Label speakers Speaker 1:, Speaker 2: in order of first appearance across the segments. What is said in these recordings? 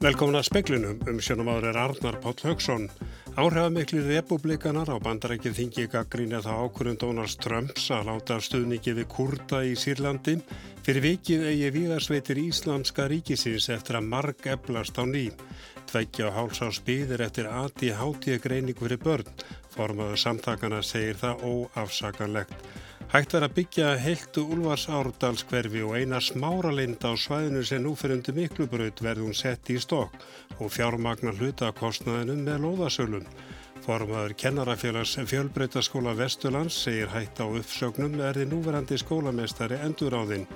Speaker 1: Velkomin að speklinum um sjónumadur er Arnar Páll Haugsson. Áhrifamikli republikanar á bandarækið þingi gaggrínja þá ákvörðun Donalds Trumps að láta stuðningi við kurda í Sýrlandi fyrir vikið eigi viðarsveitir Íslamska ríkisins eftir að marg eflast á ný. Tveggja á hálsás býðir eftir aði hátíða greiningu fyrir börn. Formaður samtakana segir það óafsakanlegt. Hægt verið að byggja heiltu Ulfars Árdalskverfi og eina smáralind á svæðinu sem nú fyrir undir miklubraut verði hún sett í stokk og fjármagnar hlutakostnaðinum með loðasölum. Formaður kennarafélags fjölbreytaskóla Vesturlands segir hægt á uppsögnum erði núverandi skólamestari enduráðinn.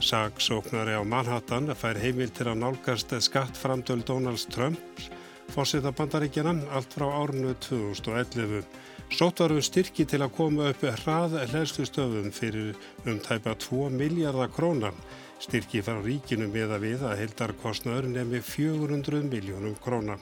Speaker 1: Sagsóknari á Manhattan fær heimil til að nálgast skattframtöl Donalds Trumps fórseta bandaríkjana allt frá árnu 2011. Sótt varum styrki til að koma upp hrað hlæðslu stöðum fyrir um tæpa 2 miljardar krónar. Styrki frá ríkinu með að við að heldarkostnaður nefni 400 miljónum krónar.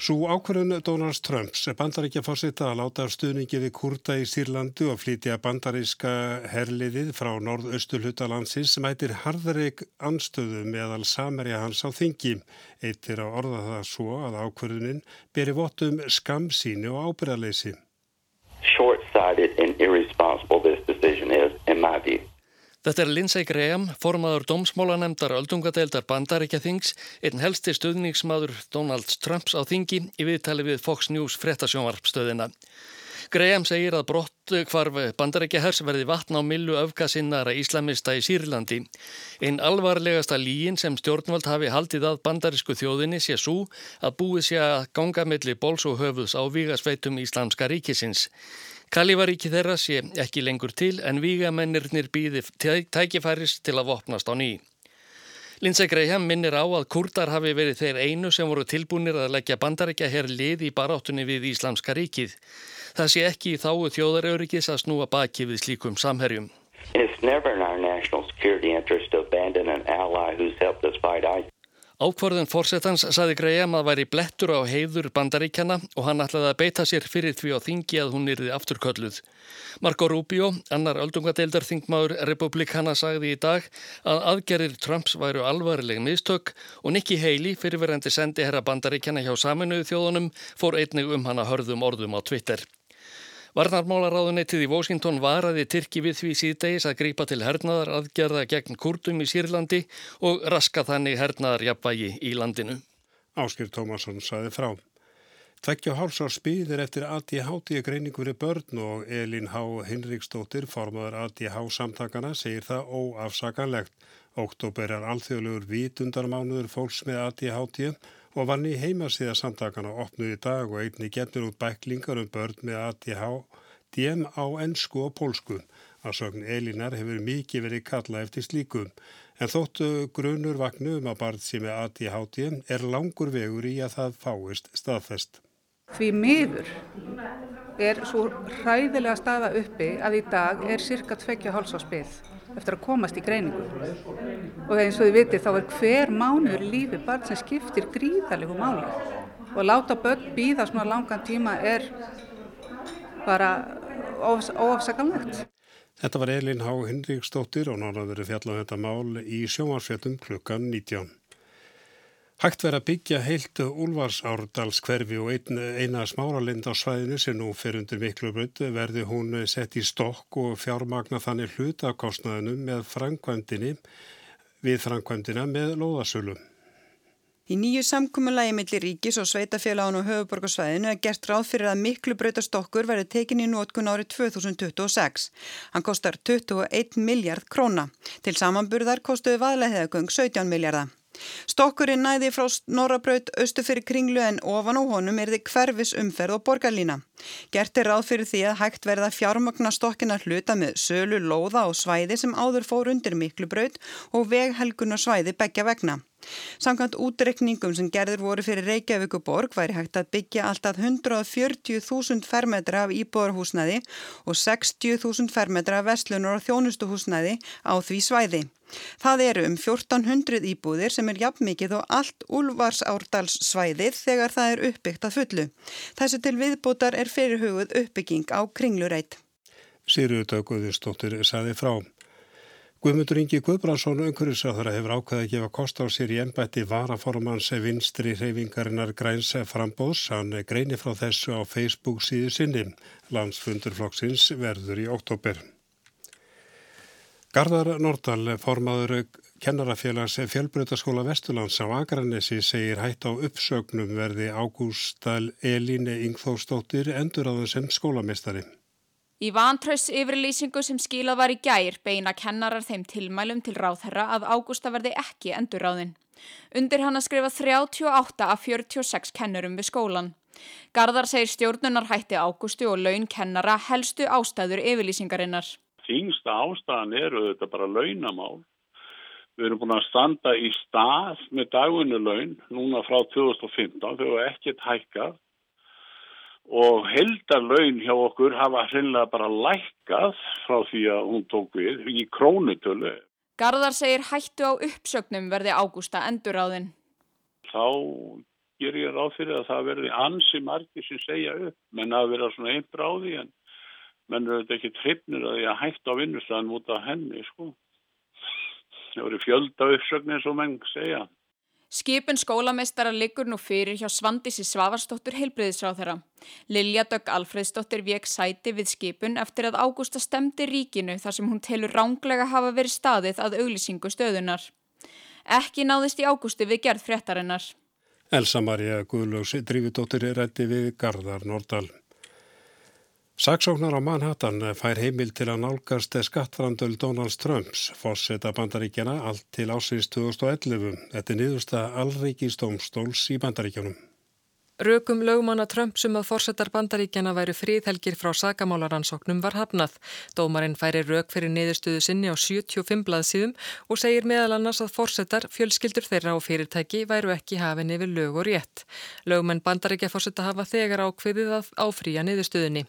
Speaker 1: Svo ákverðun Donalds Trumps bandaríkja fórsetta að láta stuðningi við kurda í Sýrlandu og flytja bandaríska herliðið frá norð-östulhutalandsins mætir harðarik anstöðu meðal samerja hans á þingi. Eittir að orða það svo að ákverðunin beri vottum skamsíni og ábyrðarleysi.
Speaker 2: Short-sighted and irresponsible this decision is in my view.
Speaker 3: Þetta er Lindsey Graham, formaður dómsmólanemdar öldungadeildar bandaríkja þings, einn helsti stuðningsmaður Donald Trumps á þingi í viðtali við Fox News frettasjónvarpstöðina. Graham segir að brott hvarf bandaríkja hers verði vatn á millu öfgasinnara íslamista í Sýrlandi. Einn alvarlegasta líin sem stjórnvald hafi haldið að bandarísku þjóðinni sé svo að búið sé að ganga milli bóls og höfuðs á vígasveitum Íslamska ríkisins. Kalifaríki þeirra sé ekki lengur til en vígamennirnir býði tækifæris til að vopnast á ný. Lindsey Graham minnir á að kurdar hafi verið þeir einu sem voru tilbúinir að leggja bandarækja hér lið í baráttunni við Íslamska ríkið. Það sé ekki í þáu þjóðaröryggis að snúa baki við slíkum samherjum.
Speaker 2: It's never in our national security interest to abandon an ally who's helped us fight.
Speaker 3: Ákvarðun fórsetans saði Graham að væri blettur á heiður bandaríkjana og hann ætlaði að beita sér fyrir því á þingi að hún yrði afturkölluð. Marco Rubio, annar öldungadeildar þingmaður republikana, sagði í dag að aðgerir Trumps væru alvarleg mistök og Nikki Haley, fyrirverandi sendi herra bandaríkjana hjá saminuðu þjóðunum, fór einnig um hana hörðum orðum á Twitter. Varnarmálaráðunetið í Washington varaði Tyrki við því síðdegis að grípa til hernaðar aðgerða gegn kurdum í Sýrlandi og raska þannig hernaðarjapvægi í landinu.
Speaker 1: Áskir Tómasson saði frá. Tvekkja hálsar spýðir eftir ADHD greiningur í börn og Elin H. Hinriksdóttir, formadur ADH samtakana, segir það óafsakanlegt. Óktóber er alþjóðlegur vitundarmánuður fólks með ADHD og vann í heimasíða samtakana opnuð í dag og einni getur út bæklingar um börn með ADHD á ennsku og pólsku. Að sögn Elinar hefur mikið verið kalla eftir slíkum. En þóttu grunur vagnum að barð sem er ADHD er langur vegur í að það fáist staðfest.
Speaker 4: Því miður er svo hræðilega staða uppi að í dag er cirka tveggja háls á spil eftir að komast í greiningu. Og eins og þið vitið þá er hver mánuður í lífi barn sem skiptir gríðarlegu máli. Og láta börn býða svona langan tíma er bara óafsakamlegt.
Speaker 1: Þetta var Elin Há Hinriksdóttir og náttúrulega verið fjallað um þetta mál í sjónvarsfjöldum klukkan 19. Hægt verið að byggja heilt Úlfarsárdals hverfi og ein, eina smáralind á svæðinu sem nú fer undir miklu brönd verði hún sett í stokk og fjármagna þannig hlutakostnaðinu með framkvæmdini við framkvæmdina með loðasölum.
Speaker 5: Í nýju samkúmulagi millir ríkis og sveitafélagun og höfuborgarsvæðinu er gert ráð fyrir að miklu breytastokkur verði tekin í nótkun árið 2026. Hann kostar 21 miljard króna. Til samanburðar kostuði vaðleðhegöng 17 miljardar. Stokkurinn næði frá Norrabraut austu fyrir kringlu en ofan á honum er þið hverfis umferð og borgarlína. Gert er ráð fyrir því að hægt verða fjármagna stokkina hluta með sölu, lóða og svæði sem áður fór undir miklubraut og veghelgunar svæði begja vegna. Samkvæmt útrekningum sem gerður voru fyrir Reykjavíkuborg væri hægt að byggja alltaf 140.000 fermetra af íbúarhúsnaði og 60.000 fermetra af vestlunar og þjónustuhúsnaði á því svæði. Það eru um 1400 íbúðir sem er jafn mikið og allt Úlvars árdals svæðið þegar það er uppbyggt að fullu. Þessu til viðbútar er fyrirhugud uppbygging á kringlureitt.
Speaker 1: Sýruðu döguðistóttir saði frá. Guðmundur Ingi Guðbrandsson umhverfisraður hefur ákveðið að gefa kost á sér í ennbætti varaformans vinstri hreyfingarinnar græns frambóðs. Hann greini frá þessu á Facebook síðu sinni. Landsfundurflokksins verður í oktober. Garðar Nordal, formaður kennarafélags fjölbreytaskóla Vesturlands á Akranesi segir hætt á uppsögnum verði Ágústal Elíne Ingþórsdóttir endur á þessum skólamestari.
Speaker 6: Í vantraus yfirlýsingu sem skilað var í gær beina kennarar þeim tilmælum til ráðherra að ágústa verði ekki endurráðin. Undir hann að skrifa 38 af 46 kennurum við skólan. Garðar segir stjórnunar hætti ágústu og laun kennara helstu ástæður yfirlýsingarinnar.
Speaker 7: Þingsta ástæðan eru þetta bara launamál. Við erum búin að standa í stað með dagunni laun núna frá 2015 þegar ekkert hækkað og heldarlaun hjá okkur hafa hreinlega bara lækkað frá því að hún tók við í krónutölu.
Speaker 6: Garðar segir hættu á uppsögnum verði ágústa enduráðin.
Speaker 7: Þá ger ég ráð fyrir að það verði ansi margir sem segja upp, menn að vera svona einn bráði en menn eru þetta ekki trippnir að ég hættu á vinnustæðan út af henni sko. Það voru fjölda uppsögnir og menn segja.
Speaker 6: Skipun skólameistara liggur nú fyrir hjá Svandísi Svavarsdóttur heilbriðisráð þeirra. Lilja Dögg Alfredsdóttir vek sæti við skipun eftir að Ágústa stemdi ríkinu þar sem hún telur ránglega hafa verið staðið að auglýsingu stöðunar. Ekki náðist í Ágústi við gerð fréttarinnar.
Speaker 1: Elsa Maria Guðlús Drífudóttir er rætti við Garðar Nordal. Saksóknar á Manhattan fær heimil til að nálgast skattframdöl Donald Trumps, fórseta bandaríkjana allt til ásins 2011. Þetta er niðursta allríkistómstóls í bandaríkjanum.
Speaker 8: Rökum lögmanna Trump sem að fórsetar bandaríkjana væru fríðhelgir frá sakamálaransóknum var hafnað. Dómarinn færi rök fyrir niðurstöðu sinni á 75 blaðsíðum og segir meðal annars að fórsetar, fjölskyldur þeirra og fyrirtæki væru ekki hafinn yfir lög og rétt. Lögmenn bandaríkja fórseta hafa þegar ákveðið að áfrýja niðurstöðunni.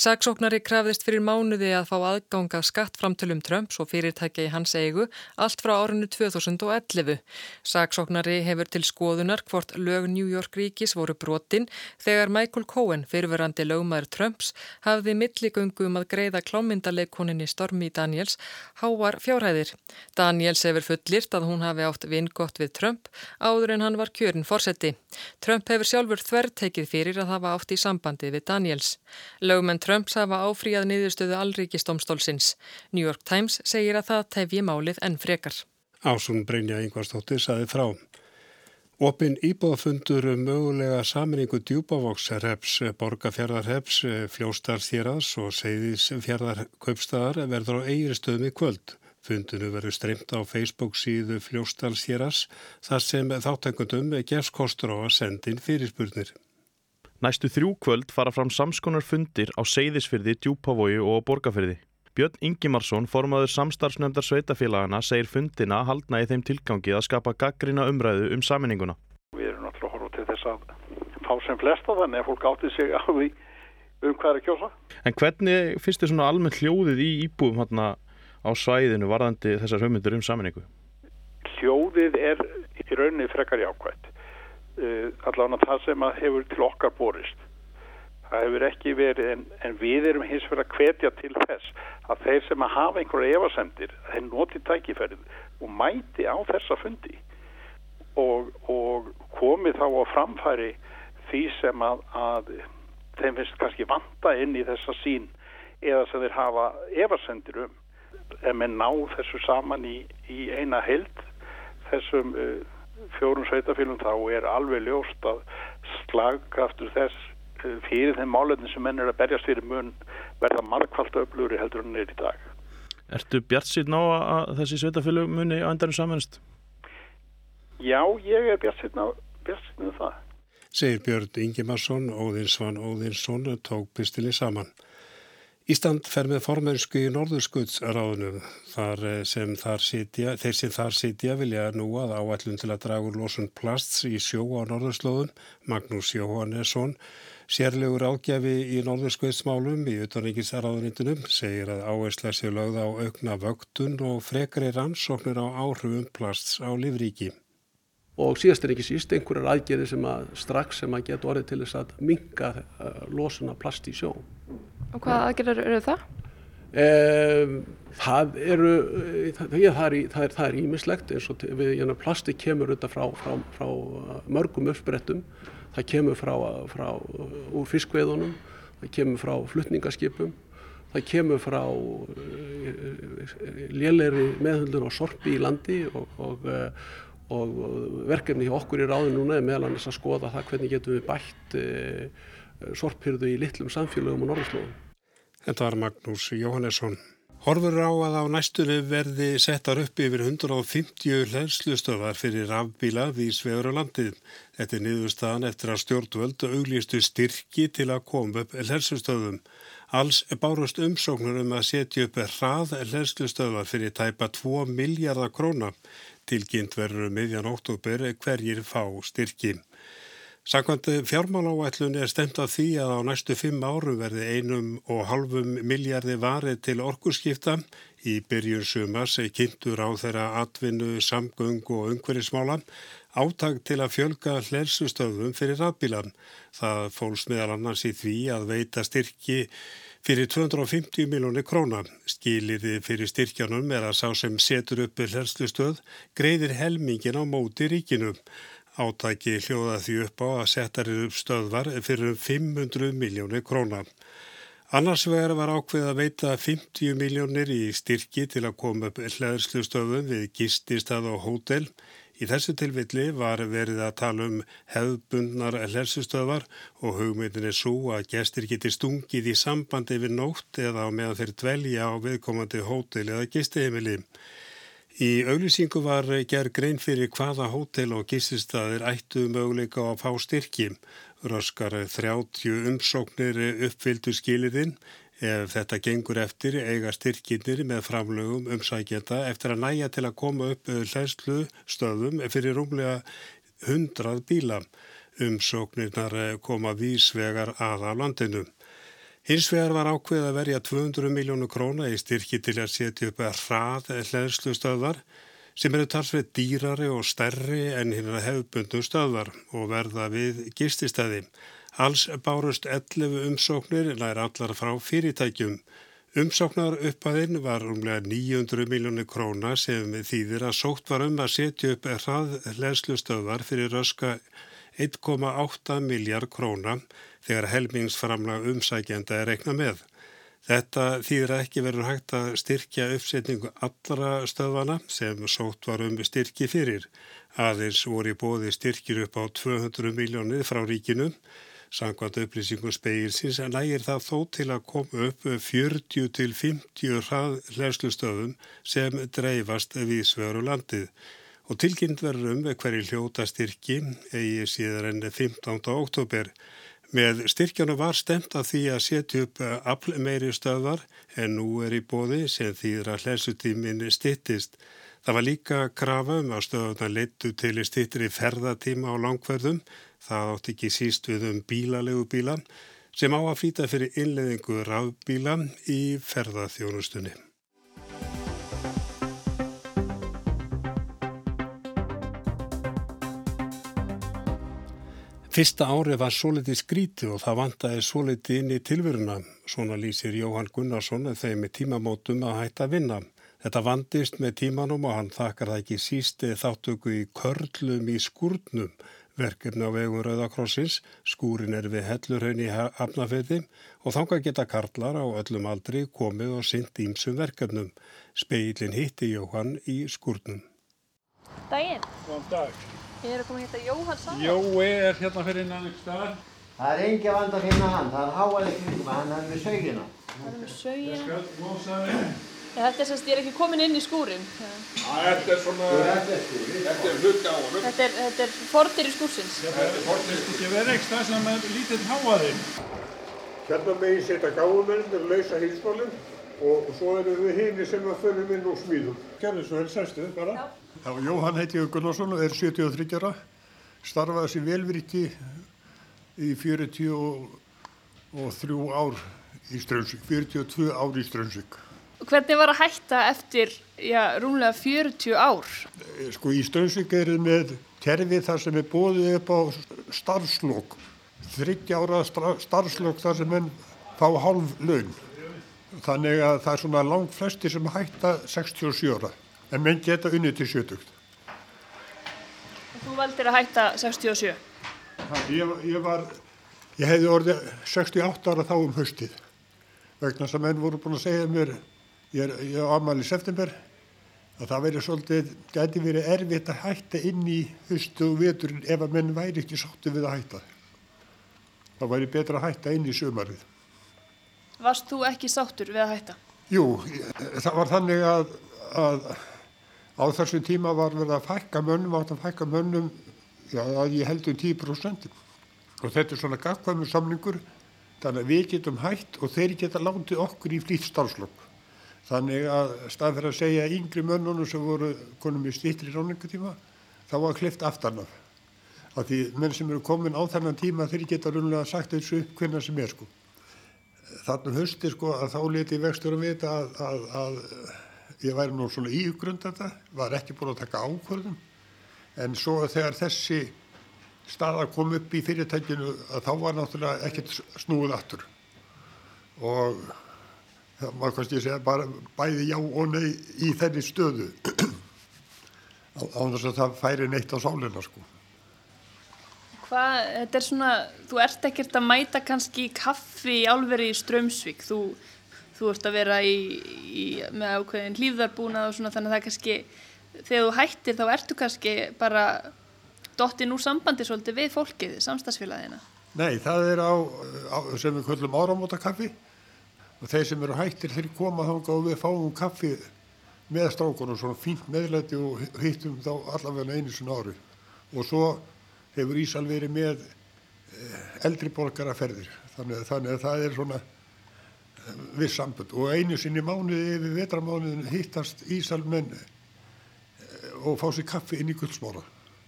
Speaker 8: Saksóknari krafðist fyrir mánuði að fá aðganga skattframtölum Trumps og fyrirtækja í hans eigu allt frá árinu 2011. Saksóknari hefur til skoðunar hvort lög New York ríkis voru brotin þegar Michael Cohen, fyrirverandi lögmaður Trumps, hafði milligöngum um að greiða klámyndaleikoninni Stormy Daniels háar fjárhæðir. Daniels hefur fullirt að hún hafi átt vingott við Trump áður en hann var kjörin fórseti. Trump hefur sjálfur þverrtekið fyrir að hafa átt í sambandi við Daniels. Lögmenn Trumps hafa áfríað niðurstöðu allríkistomstólsins. New York Times segir að það tefji málið enn frekar.
Speaker 1: Ásún Brynja Yngvarstóttir saði frá. Opin íbúðafundur um mögulega saminningu djúbavoksreps, borgarfjörðarreps, fljóstarþýraðs og seyðisfjörðarkaupstæðar verður á eigri stöðum í kvöld. Fundinu verður streymt á Facebook síðu fljóstarþýraðs þar sem þáttækundum gefst kostur á að sendin fyrirspurnir.
Speaker 9: Næstu þrjú kvöld fara fram samskonar fundir á Seyðisfyrði, Djúpavogi og Borgafyrði. Björn Ingimarsson, formaður samstarfsnefndar sveitafélagana, segir fundina haldna í þeim tilgangi að skapa gaggrina umræðu um saminninguna.
Speaker 10: Við erum náttúrulega horfað til þess að fá sem flesta þannig að fólk átti sig á því um hvað er kjósa.
Speaker 9: En hvernig finnst þið svona almennt hljóðið í íbúum hérna á svæðinu varðandi þessar hugmyndur um saminningu?
Speaker 10: Hljóðið er í rauninni frekar jákvæmt uh, allavega það sem hefur til okkar borist. Það hefur ekki verið en, en við erum hins vegar að hvetja til þess að þeir sem að hafa einhverja evasendir þeir noti tækifærið og mæti á þessa fundi. Og, og komi þá á framfæri því sem að, að þeim finnst kannski vanta inn í þessa sín eða sem þeir hafa evasendir um. Ef með ná þessu saman í, í eina held þessum uh, fjórum sveitafélum þá er alveg ljóst að slagkraftur þess eh, fyrir þeim málefni sem menn er að berjast fyrir mun verða markvallt öflugri heldur en er í dag.
Speaker 9: Ertu bjart síðan á að þessi sveitafélug muni á endanum samanist?
Speaker 10: Já, ég er bjart síðan á það.
Speaker 1: Segir Björn Ingimarsson, Óðinsvann Óðinsson tók pistilni saman. Ísland fer með formensku í norðurskuttsráðunum þar eh, sem þar sitja, þeir sem þar sitja vilja nú að áætlun til að draga úr losun plasts í sjó á norðurslóðum, Magnús Jóhannesson, sérlegur ágjafi í norðurskuttsmálum í utanríkisráðunindunum, segir að áhersla sér lögð á aukna vöktun og frekri rannsóknir á áhrifum plasts á livríki.
Speaker 11: Og síðast er ekki síst einhverjar aðgerði sem að strax sem að geta orðið til þess að minga eh, losuna plast í sjó.
Speaker 12: Og hvað aðgerðar eru það?
Speaker 11: Um, það eru það, það er, ímislegt eins og við, plasti kemur þetta frá, frá, frá mörgum uppsprettum það kemur frá, frá úr fiskveðunum það kemur frá flutningaskipum það kemur frá lélæri meðhundun og sorpi í landi og, og, og verkefni hjá okkur í ráðin núna er meðal annars að skoða það hvernig getum við bætt sorphyrðu í litlum samfélögum og norðurslóðum.
Speaker 1: Þetta var Magnús Jóhannesson. Horfur á að á næstunni verði settar upp yfir 150 hlæðslustöfar fyrir rafbíla við svegur á landið. Þetta er niðurstaðan eftir að stjórnvöld auglýstu styrki til að koma upp hlæðslustöfum. Alls bárust umsóknur um að setja upp hrað hlæðslustöfar fyrir tæpa 2 miljardar króna. Tilkynnt verður um miðjan óttúber hverjir fá styrki. Sakvæmt fjármáláætlun er stemt af því að á næstu fimm árum verði einum og halvum miljardi varið til orkurskipta í byrjun sumars kynntur á þeirra atvinnu, samgöng og umhverjismála átag til að fjölga hlersustöðum fyrir rafbílan. Það fólst meðal annars í því að veita styrki fyrir 250 miljónir króna. Skiliði fyrir styrkjanum er að sá sem setur upp hlerslustöð greiðir helmingin á móti ríkinum. Átæki hljóða því upp á að setja upp stöðvar fyrir 500 miljónir króna. Annars vegar var ákveð að veita 50 miljónir í styrki til að koma upp hlæðslu stöðum við gististað og hótel. Í þessu tilvilli var verið að tala um hefðbundnar hlæðslustöðvar og hugmyndin er svo að gestir geti stungið í sambandi við nótt eða meðan þeir dvelja á viðkomandi hótel eða gistiheimili. Í auglýsingu var gerð grein fyrir hvaða hótel og gististæðir ættu möguleika á að fá styrki. Röskar 30 umsóknir uppfyldu skiliðinn. Ef þetta gengur eftir eiga styrkinir með framlögum umsækjenda eftir að næja til að koma upp hlæslu stöðum fyrir rúmlega 100 bíla. Umsóknirnar koma vísvegar aða landinu. Hins vegar var ákveð að verja 200 miljónu króna í styrki til að setja upp að hrað hlæðslu stöðvar sem eru talsveit dýrari og stærri en hinn að hefbundu stöðvar og verða við gististæði. Alls bárust 11 umsóknir nær allar frá fyrirtækjum. Umsóknar uppaðinn var umlega 900 miljónu króna sem þýðir að sótt var um að setja upp hrað hlæðslu stöðvar fyrir röska 1,8 miljard króna þegar helmingsframlag umsækjanda er reikna með. Þetta þýðir ekki verður hægt að styrkja uppsetningu allra stöðvana sem sótt var um styrki fyrir. Aðeins voru í bóði styrkir upp á 200 miljónir frá ríkinu. Sangvært upplýsingum speilsins en lægir það þó til að koma upp 40 til 50 hlæslustöðum sem dreifast við svöru landið. Og tilkynnt verður um hverju hljóta styrki eigi síðar enn 15. oktober. Með styrkjana var stemt að því að setja upp afl meiri stöðvar en nú er í bóði sem þýðra hlæsutímin stittist. Það var líka krafa um að stöðuna leittu til stittri ferðatíma á langverðum. Það átti ekki síst við um bílalegu bíla sem á að flýta fyrir innleðingu rafbíla í ferðaþjónustunni. Fyrsta ári var svolítið skríti og það vantaði svolítið inn í tilveruna. Svona lýsir Jóhann Gunnarsson þegar með tímamótum að hætta að vinna. Þetta vandist með tímanum og hann þakkar það ekki sísti þáttöku í körlum í skúrnum. Verkefni á vegum Rauðakrossins, skúrin er við hellurhaun í hafnaferði og þánga geta karlar á öllum aldri komið og synd ímsum verkefnum. Speilin hitti Jóhann í skúrnum.
Speaker 12: Daginn.
Speaker 13: Góðan dag.
Speaker 12: Ég er að koma að hitta Jóhann Sandra.
Speaker 13: Jói er hérna fyrir innan ykkur staðar.
Speaker 14: Það er engi vand að finna hann, það er háaði kringum, hann er með sögina.
Speaker 12: Hann er með
Speaker 13: þig.
Speaker 12: Þetta er semst, ég er ekki komin inn í skúrin.
Speaker 13: Þetta er svona, þetta er hluti á honum.
Speaker 12: Þetta er, þetta er fordir í skúrsins.
Speaker 13: Þetta er fordir í skúrsins. Ég verði ekki stað sem er lítið háaði.
Speaker 15: Hérna megin setja gáumennir, lausa hilsmálinn og svo eru við hini sem að förum inn og smíðum. Gerðu svo vel sæstu bara. Já.
Speaker 16: Já, Jóhann heiti Gunnarsson og er 73 ára, starfaði sem velvirti í 43 ár í Strömsvík, 42 ár í Strömsvík.
Speaker 12: Hvernig var að hætta eftir, já, rúmlega 40 ár?
Speaker 16: Sko í Strömsvík er það með terfið þar sem er bóðið upp á starfslokk, 30 ára starfslokk þar sem henn fá hálf laun Þannig að það er svona langt flesti sem hætta 67 ára en menn geta unnið til 70.
Speaker 12: Þú valdir að hætta 67?
Speaker 16: Ég, ég var, ég hefði orðið 68 ára þá um höstið vegna sem menn voru búin að segja mér, ég er, ég er ámæli september, að það verið svolítið, gæti verið erfitt að hætta inn í höstu og veturinn ef að menn væri ekki sáttu við að hætta. Það væri betra að hætta inn í sömarið.
Speaker 12: Varst þú ekki sáttur við að hætta?
Speaker 16: Jú, það var þannig að, að á þessum tíma var verið að fækka mönnum, átt að fækka mönnum, já, að ég held um 10%. Og þetta er svona gagkvæmur samningur, þannig að við getum hætt og þeir geta látið okkur í flýtt starfslokk. Þannig að stað fyrir að segja yngri mönnunum sem voru konum í stýttri ráningatíma, þá var klift aftan af. Af því menn sem eru komin á þennan tíma þeir geta raunlega sagt þessu hvernig sem er sko. Þannig hösti sko að þá leti vextur að vita að, að, að ég væri nú svona ígrund þetta, var ekki búin að taka ákvörðum. En svo þegar þessi staða kom upp í fyrirtækinu að þá var náttúrulega ekkert snúið aftur. Og það var kannski að segja bara bæði já og nei í þenni stöðu. Á þess að það færi neitt á sálina sko.
Speaker 12: Hvað, þetta er svona, þú ert ekkert að mæta kannski kaffi í álveri í Strömsvík, þú, þú ert að vera í, í, með ákveðin hlýfðarbúnað og svona þannig að það kannski, þegar þú hættir þá ertu kannski bara dottin úr sambandi svolítið við fólkið, samstagsfélagina.
Speaker 16: Nei, það er á, á sem við köllum áramóta kaffi og þeir sem eru hættir þeir koma þá og við fáum kaffi með strákunum, svona fínt meðlæti og hittum þá allavega einu svona ári. Og svo hefur Ísal verið með eldri borgaraferðir. Þannig, þannig að það er svona viss sambund og einu sinni mánuði yfir vetramánuðin hittast Ísal menn og fá sér kaffi inn í guldsmóra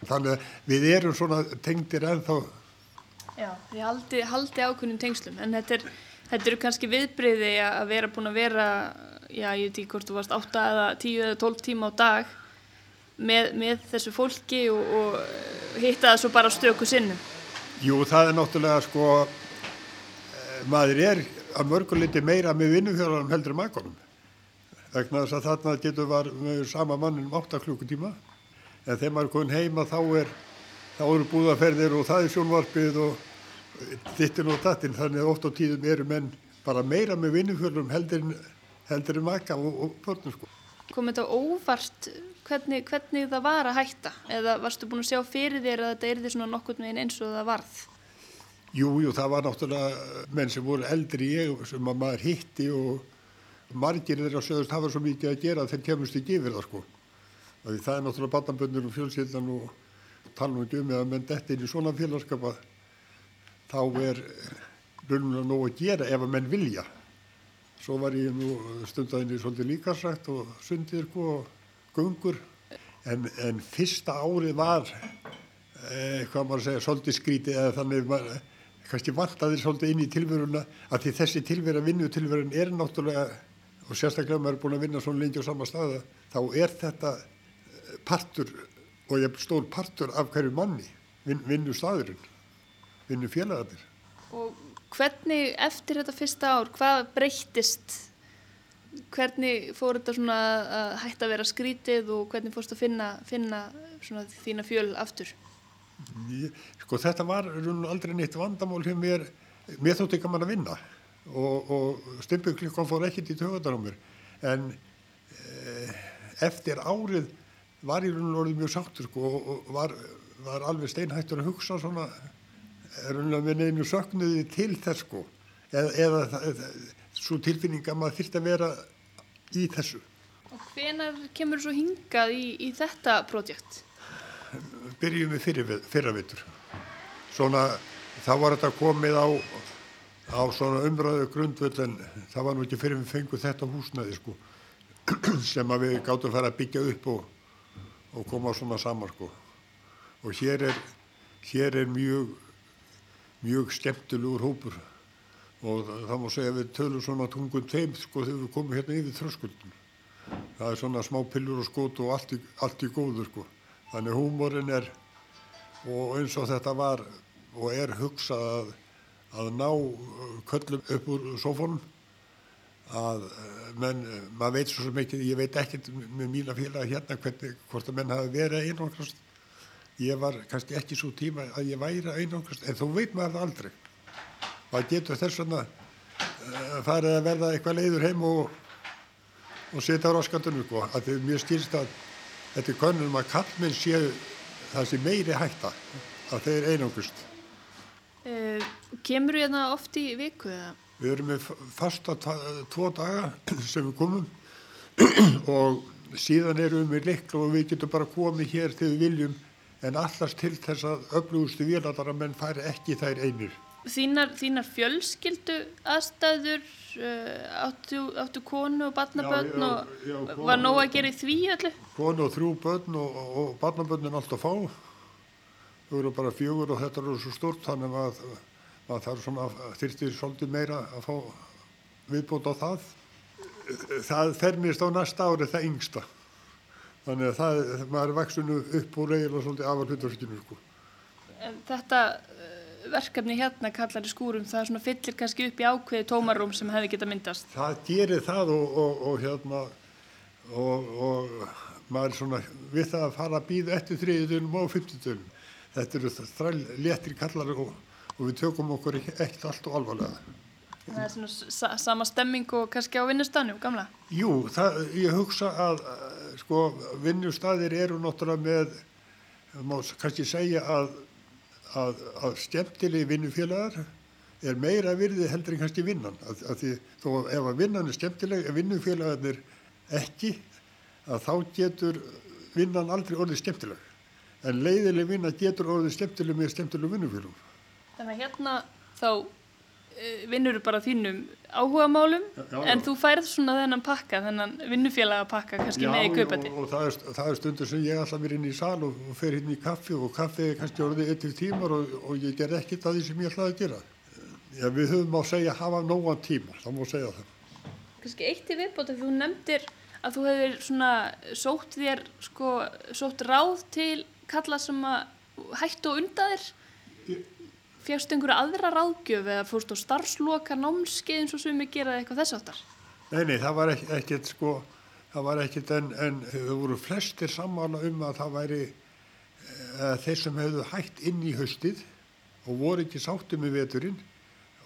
Speaker 16: þannig að við erum svona tengdir ennþá.
Speaker 12: Já, ég haldi, haldi ákunnum tengslum en þetta er, þetta eru kannski viðbriði að vera búin að vera já, ég veit ekki hvort þú varst 8 eða 10 eða 12 tíma á dag með, með þessu fólki og, og hitta það svo bara stöku sinnum.
Speaker 16: Jú, það er náttúrulega sko, maður er að mörguleiti meira með vinnufjörðanum heldur makonum. Vegna þess að þarna getur var með sama mannin um 8 klukkutíma en þegar maður er komin heima þá er þá eru búðaferðir og það er sjónvarpið og dittin og dattin þannig að oft á tíðum eru menn bara meira með vinnufjörðanum heldur, heldur maka og, og börnum sko.
Speaker 12: Kom þetta óvart hvernig, hvernig það var að hætta eða varstu búin að sjá fyrir þér að þetta er því svona nokkurn veginn eins og það varð?
Speaker 16: Jú, jú, það var náttúrulega menn sem voru eldri ég sem að maður hitti og margir þeirra sögust hafa svo mikið að gera þegar kemurst ekki yfir það sko. Það er náttúrulega barnaböndur og fjölskyldan og tala um eða menn detti inn í svona félagskapa þá er raunlega nóg að gera ef að menn vilja. Svo var ég nú stundaðinni svolítið líkarsrætt og sundir og gungur en, en fyrsta árið var eh, hvað maður að segja svolítið skrítið eða þannig maður, kannski vantaði svolítið inn í tilveruna að því þessi tilvera vinnutilveran er náttúrulega og sérstaklega maður er búin að vinna svona lengi á sama staða þá er þetta partur og ég stór partur af hverju manni vin, vinnu staðurinn vinnu félagarnir
Speaker 12: Og hvernig eftir þetta fyrsta ár hvað breyttist hvernig fór þetta svona að hætta að vera skrítið og hvernig fórst að finna, finna þína fjöl aftur?
Speaker 16: Sko þetta var aldrei neitt vandamál hjá mér, mér þótti ekki að mann að vinna og, og stimpuklikon fór ekkert í tögundar á mér en eh, eftir árið var ég orðið mjög sáttur sko og var, var alveg steinhættur að hugsa svona með neinu söknuði til þess sko eða, eða, eða svo tilfinning að maður þurft að vera í þessu.
Speaker 12: Og hvenar kemur þú svo hingað í, í þetta projekt?
Speaker 16: Byrjum við fyrravitur. Svona, þá var þetta komið á, á svona umræðu grundvöld en það var nú ekki fyrir við fengum þetta húsnaði sko sem að við gáttum að fara að byggja upp og, og koma svona saman sko. Og hér er, hér er mjög, mjög skemmtilegur hópur og það má segja við tölum svona tungum teim sko þegar við komum hérna yfir þröskuldun. Það er svona smá pillur og skót og allt í, allt í góður sko. Þannig húmórin er og eins og þetta var og er hugsað að, að ná köllum upp úr sófónum að eh, menn, maður veit svo mikið, ég veit ekkert með mína félag hérna hvernig, hvort að menn hafi verið einangrast. Ég var kannski ekki svo tíma að ég væri einangrast, en þú veit maður aldrei. Það getur þess vegna uh, farið að verða eitthvað leiður heim og, og setja á raskandunum, sko. Það er mjög skilst að þetta er konunum að kallmenn séu það sem meiri hætta að þeir einangust.
Speaker 12: Uh, kemur þú hérna oft í viku eða?
Speaker 16: Við erum með fasta tvo daga sem við komum og síðan erum við með likla og við getum bara komið hér þegar við viljum en allast til þess að öflugustu véladara menn færi ekki þær einir.
Speaker 12: Þínar, þínar fjölskyldu aðstæður, uh, áttu, áttu konu og barnabönn og já, konu, var nóg að gera í því öllu?
Speaker 16: Konu og þrjú bönn og, og barnabönn er alltaf fá. Þau eru bara fjögur og þetta eru svo stort þannig að það þarf svona þyrtir svolítið meira að fá viðbútt á það. Það fermist á næsta ári það yngsta. Þannig að það, maður er vaksinu upp úr eiginlega svolítið afar hlutarskinu sko.
Speaker 12: En þetta uh, verkefni hérna kallar í skúrum, það svona fyllir kannski upp í ákveði tómarum sem hefði geta myndast?
Speaker 16: Það gerir það og, og, og hérna og, og maður svona við það að fara að býða eftir þriðutunum og fymtutunum. Þetta eru þræl léttir kallar og og við tökum okkur ekkert allt og alvarlega.
Speaker 12: Það er svona sama stemming og kannski á vinnustanum, gamla?
Speaker 16: Jú, það, ég hugsa að sko vinnustadir eru náttúrulega með, má kannski segja að, að, að skemmtilegi vinnufélagar er meira virði heldur en kannski vinnan. Að, að því, þó ef að vinnan er skemmtileg, ef vinnufélagarnir ekki, að þá getur vinnan aldrei orðið skemmtileg. En leiðileg vinna getur orðið skemmtileg með skemmtileg vinnufélagum.
Speaker 12: Þannig að hérna þá vinnur þú bara þínum áhuga málum já, já. en þú færð svona þennan pakka, þennan vinnufélaga pakka kannski já, með í kaupati.
Speaker 16: Já og það er, það er stundur sem ég alltaf verið inn í sal og, og fer hérna í kaffi og kaffi er kannski orðið eittir tímar og, og ég ger ekkert að því sem ég ætlaði að gera. Já við höfum á að segja hafa nógan tíma, þá má segja það.
Speaker 12: Kannski eitt í viðbóti þú nefndir að þú hefur svona sótt þér sko, sótt ráð til kalla sem að hættu og undaðir Fjárstu einhverju aðra ráðgjöf eða fórstu starfsloka, námskeið eins og sem við geraði eitthvað þess áttar?
Speaker 16: Nei, nei, það var ekkert sko, það var ekkert en, en þau voru flestir sammála um að það væri uh, þeir sem hefðu hægt inn í höstið og voru ekki sáttið með veturinn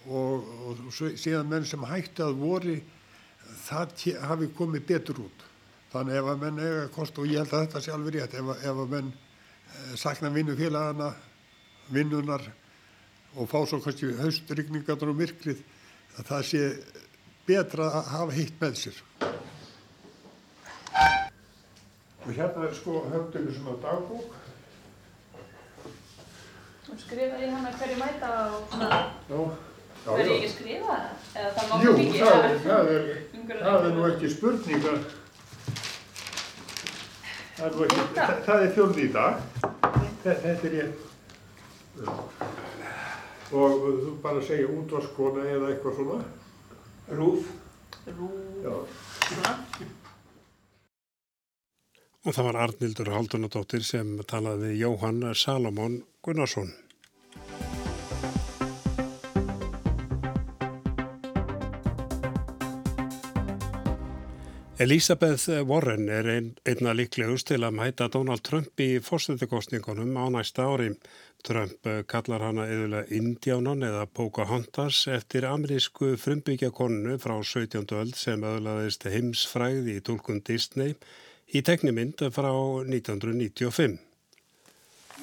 Speaker 16: og, og síðan menn sem hætti að voru það hafi komið betur út. Þannig ef að menn eiga kost og ég held að þetta sé alveg rétt ef, að menn uh, sakna vinnu félagana, vinnunar og fá svo kannski haustrykningarnar og myrkrið að það sé betra að hafa hitt með sér. Og hérna er sko höfndinu sem að dagbók.
Speaker 12: Þú skrifaði hana hverju mæta og svona... Verður ég ekki skrifa? Eða það má
Speaker 16: Jú,
Speaker 12: ekki?
Speaker 16: það er, það er, það er nú ekki spurning að... Það er, nú ekki, það, er fjörði í dag. Þetta er ég og þú bara segja útvarskona eða eitthvað svona? Rúf
Speaker 12: rúf
Speaker 1: og það var Arnildur Haldunadóttir sem talaði við Jóhann Salomón Gunnarsson. Elisabeth Warren er ein, einna líklegust til að mæta Donald Trump í fórstöðukostningunum á næsta ári. Trump kallar hana yfirlega Indiánan eða Pocahontas eftir amerísku frumbyggjakonu frá 17. öld sem öðlaðist heimsfræði í tólkun Disney í teknimynd frá 1995.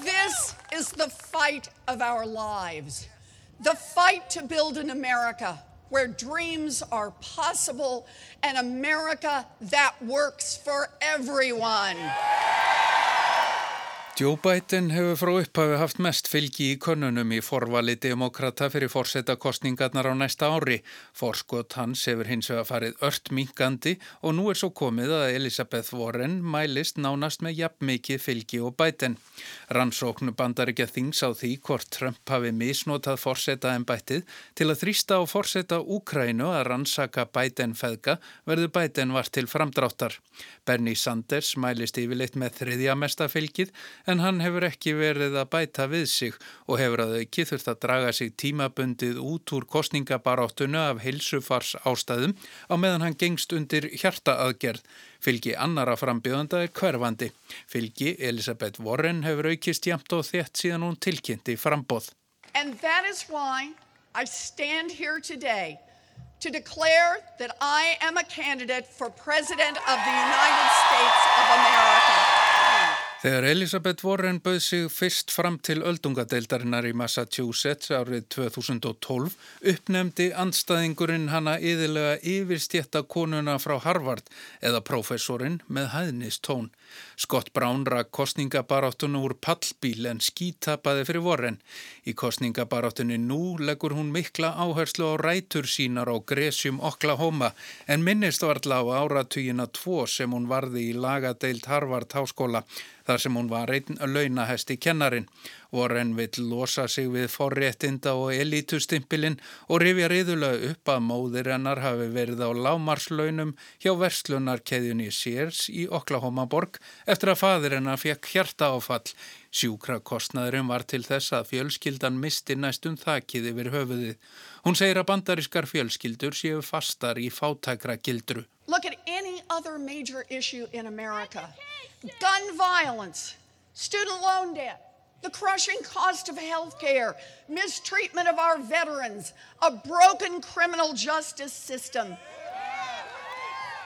Speaker 17: This is the fight of our lives. The fight to build an America where dreams are possible, and America that works for everyone.
Speaker 18: Joe Biden hefur frá upphafi haft mest fylgi í konunum í forvali demokrata fyrir fórsetakostningarnar á næsta ári. Forskot hans hefur hins vegar farið ört minkandi og nú er svo komið að Elisabeth Warren mælist nánast með jafn mikið fylgi og Biden. Rannsóknu bandar ekki að þings á því hvort Trump hafi misnotað fórseta en bættið til að þrýsta á fórseta Úkrænu að rannsaka Biden feðga verður Biden var til framdráttar. Bernie Sanders mælist yfirleitt með þriðja mesta fylgið en hann hefur ekki verið að bæta við sig og hefur að auki þurft að draga sig tímabundið út úr kostningabaráttunu af heilsufars ástæðum á meðan hann gengst undir hjartaaðgerð. Fylgi annara frambjöðanda er hverfandi. Fylgi Elisabeth Warren hefur aukist jæmt og þett síðan hún tilkynnti frambóð.
Speaker 17: And that is why I stand here today to declare that I am a candidate for President of the United States of America.
Speaker 18: Þegar Elisabeth Warren bauð sig fyrst fram til öldungadeildarinnar í Massachusetts árið 2012 uppnefndi andstæðingurinn hana yðurlega yfirstjetta konuna frá Harvard eða professorinn með hæðnistón. Scott Brown rak kostningabaráttunum úr pallbíl en skítapaði fyrir Warren. Í kostningabaráttunni nú leggur hún mikla áherslu á rætur sínar á Gresium Oklahoma en minnist varðla á áratugina tvo sem hún varði í lagadeild Harvard háskóla þar sem hún var einn launahesti kennarin. Warren vill losa sig við forréttinda og elítustimpilinn og rifja riðulega upp að móðir hennar hafi verið á lámarslaunum hjá verslunarkeðjunni Sears í Oklahoma borg eftir að fadir hennar fekk hjartaáfall. Sjúkrakostnaðurinn var til þess að fjölskyldan misti næstum þakkið yfir höfuðið. Hún segir að bandarískar fjölskyldur séu fastar í fátækra gildru.
Speaker 17: Look at any other major issue in America. Gun violence, student loan debt, the crushing cost of health care, mistreatment of our veterans, a broken criminal justice system,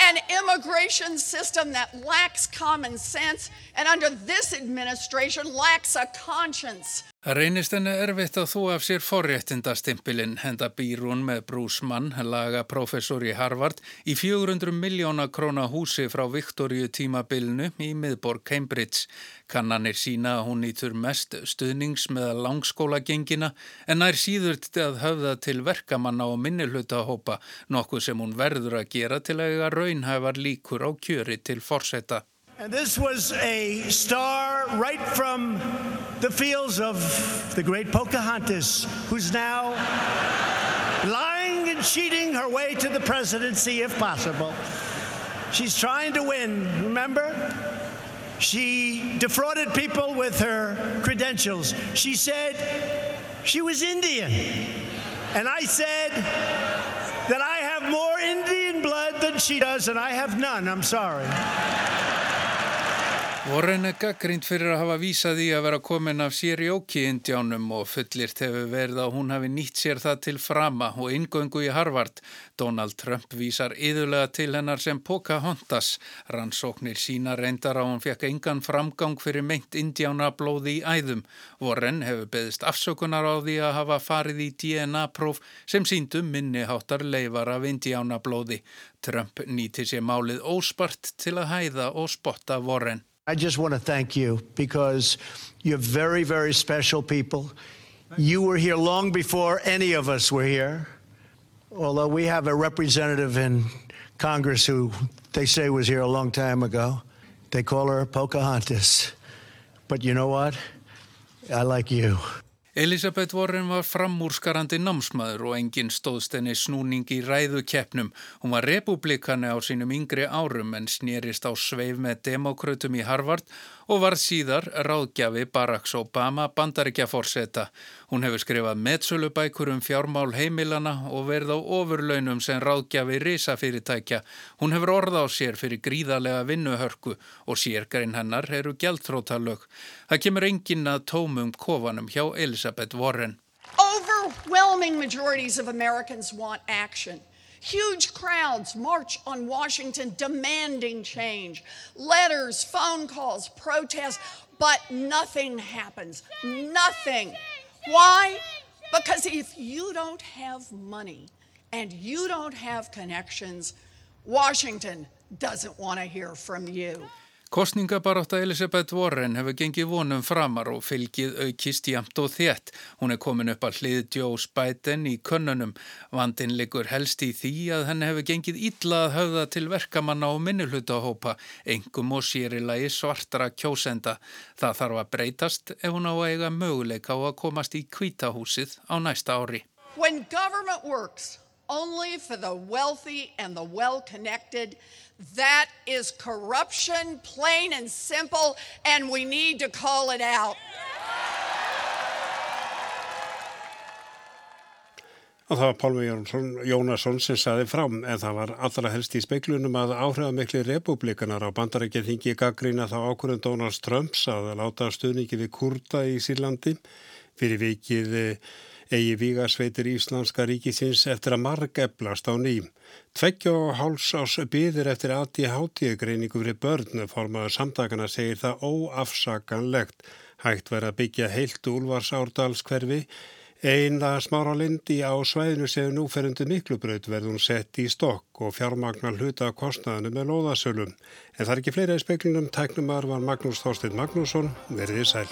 Speaker 17: an immigration system that lacks common sense and under this administration lacks a conscience.
Speaker 18: Reynist henni erfitt að þú af sér forréttindastimpilinn henda býrún með Bruce Mann, lagaprofessor í Harvard, í 400 miljóna króna húsi frá Viktoríu tímabilinu í miðborg Cambridge. Kannanir sína að hún nýtur mest stuðnings með langskólagengina en nær síðurt að höfða til verkamanna og minnilhutahópa, nokkuð sem hún verður að gera til að raunhæfar líkur á kjöri til forsetta.
Speaker 19: And this was a star right from the fields of the great Pocahontas, who's now lying and cheating her way to the presidency if possible. She's trying to win, remember? She defrauded people with her credentials. She said she was Indian. And I said that I have more Indian blood than she does, and I have none. I'm sorry.
Speaker 18: Warren er gaggrind fyrir að hafa vísað í að vera komin af Sirjóki-indjánum og fullirt hefur verið að hún hafi nýtt sér það til frama og ingöngu í Harvard. Donald Trump vísar yðurlega til hennar sem Pocahontas. Rannsóknir sína reyndar á hún fekk engan framgang fyrir meint indjánablóði í æðum. Warren hefur beðist afsökunar á því að hafa farið í DNA-próf sem síndum minniháttar leifar af indjánablóði. Trump nýti sér málið óspart til að hæða og spotta Warren.
Speaker 19: I just want to thank you because you're very, very special people. You were here long before any of us were here. Although we have a representative in Congress who they say was here a long time ago. They call her Pocahontas. But you know what? I like you.
Speaker 18: Elisabeth Warren var framúrskarandi námsmaður og enginn stóðst henni snúning í ræðukeppnum. Hún var republikani á sínum yngri árum en snýrist á sveif með demokrautum í Harvard og var síðar ráðgjafi Barack Obama bandaríkja fórseta. Hún hefur skrifað meðsölubækur um fjármál heimilana og verið á ofurlaunum sem ráðgjafi risafyrirtækja. Hún hefur orða á sér fyrir gríðarlega vinnuhörku og sérgrein hennar eru gældþrótalög. Það kemur enginn að tómum kofanum hjá Elisabeth Warren.
Speaker 17: Overwhelming majorities of Americans want action. Huge crowds march on Washington demanding change. Letters, phone calls, protests, but nothing happens. Nothing. Why? Because if you don't have money and you don't have connections, Washington doesn't want to hear from you.
Speaker 18: Kostningabarátta Elisabeth Warren hefur gengið vonum framar og fylgið aukist jamt og þétt. Hún er komin upp að hlið Joe Biden í könnunum. Vandin liggur helst í því að henn hefur gengið illa að höfða til verkamanna og minnulhutahópa, engum og sérilagi svartara kjósenda. Það þarf að breytast ef hún á að eiga möguleika á að komast í kvítahúsið á næsta ári.
Speaker 17: When government works, only for the wealthy and the well-connected. That is corruption, plain and simple, and we need to call it out.
Speaker 1: Og það var Pálmi Jónasson sem saði fram en það var allra helst í speiklunum að áhrifamikli republikanar á bandarækja þingi gaggrína þá ákvörðun Donalds Trumps að láta stuðningi við kurda í Sýrlandi fyrir vikið eigi vígasveitir Íslandska ríkisins eftir að marg eflast á ným. Tveggja og háls ás byðir eftir aðtíð hátíðgreiningu fyrir börnu formaður samtakana segir það óafsakanlegt. Hægt verið að byggja heilt úlvars árdalskverfi Eina smára lindi á svæðinu séu núferundu miklubraut verður hún sett í stokk og fjármagnar hluta kostnaðinu með loðasölum. En það er ekki fleira í speklinum, tæknumar var Magnús Þorstein Magnússon, verðið sæl.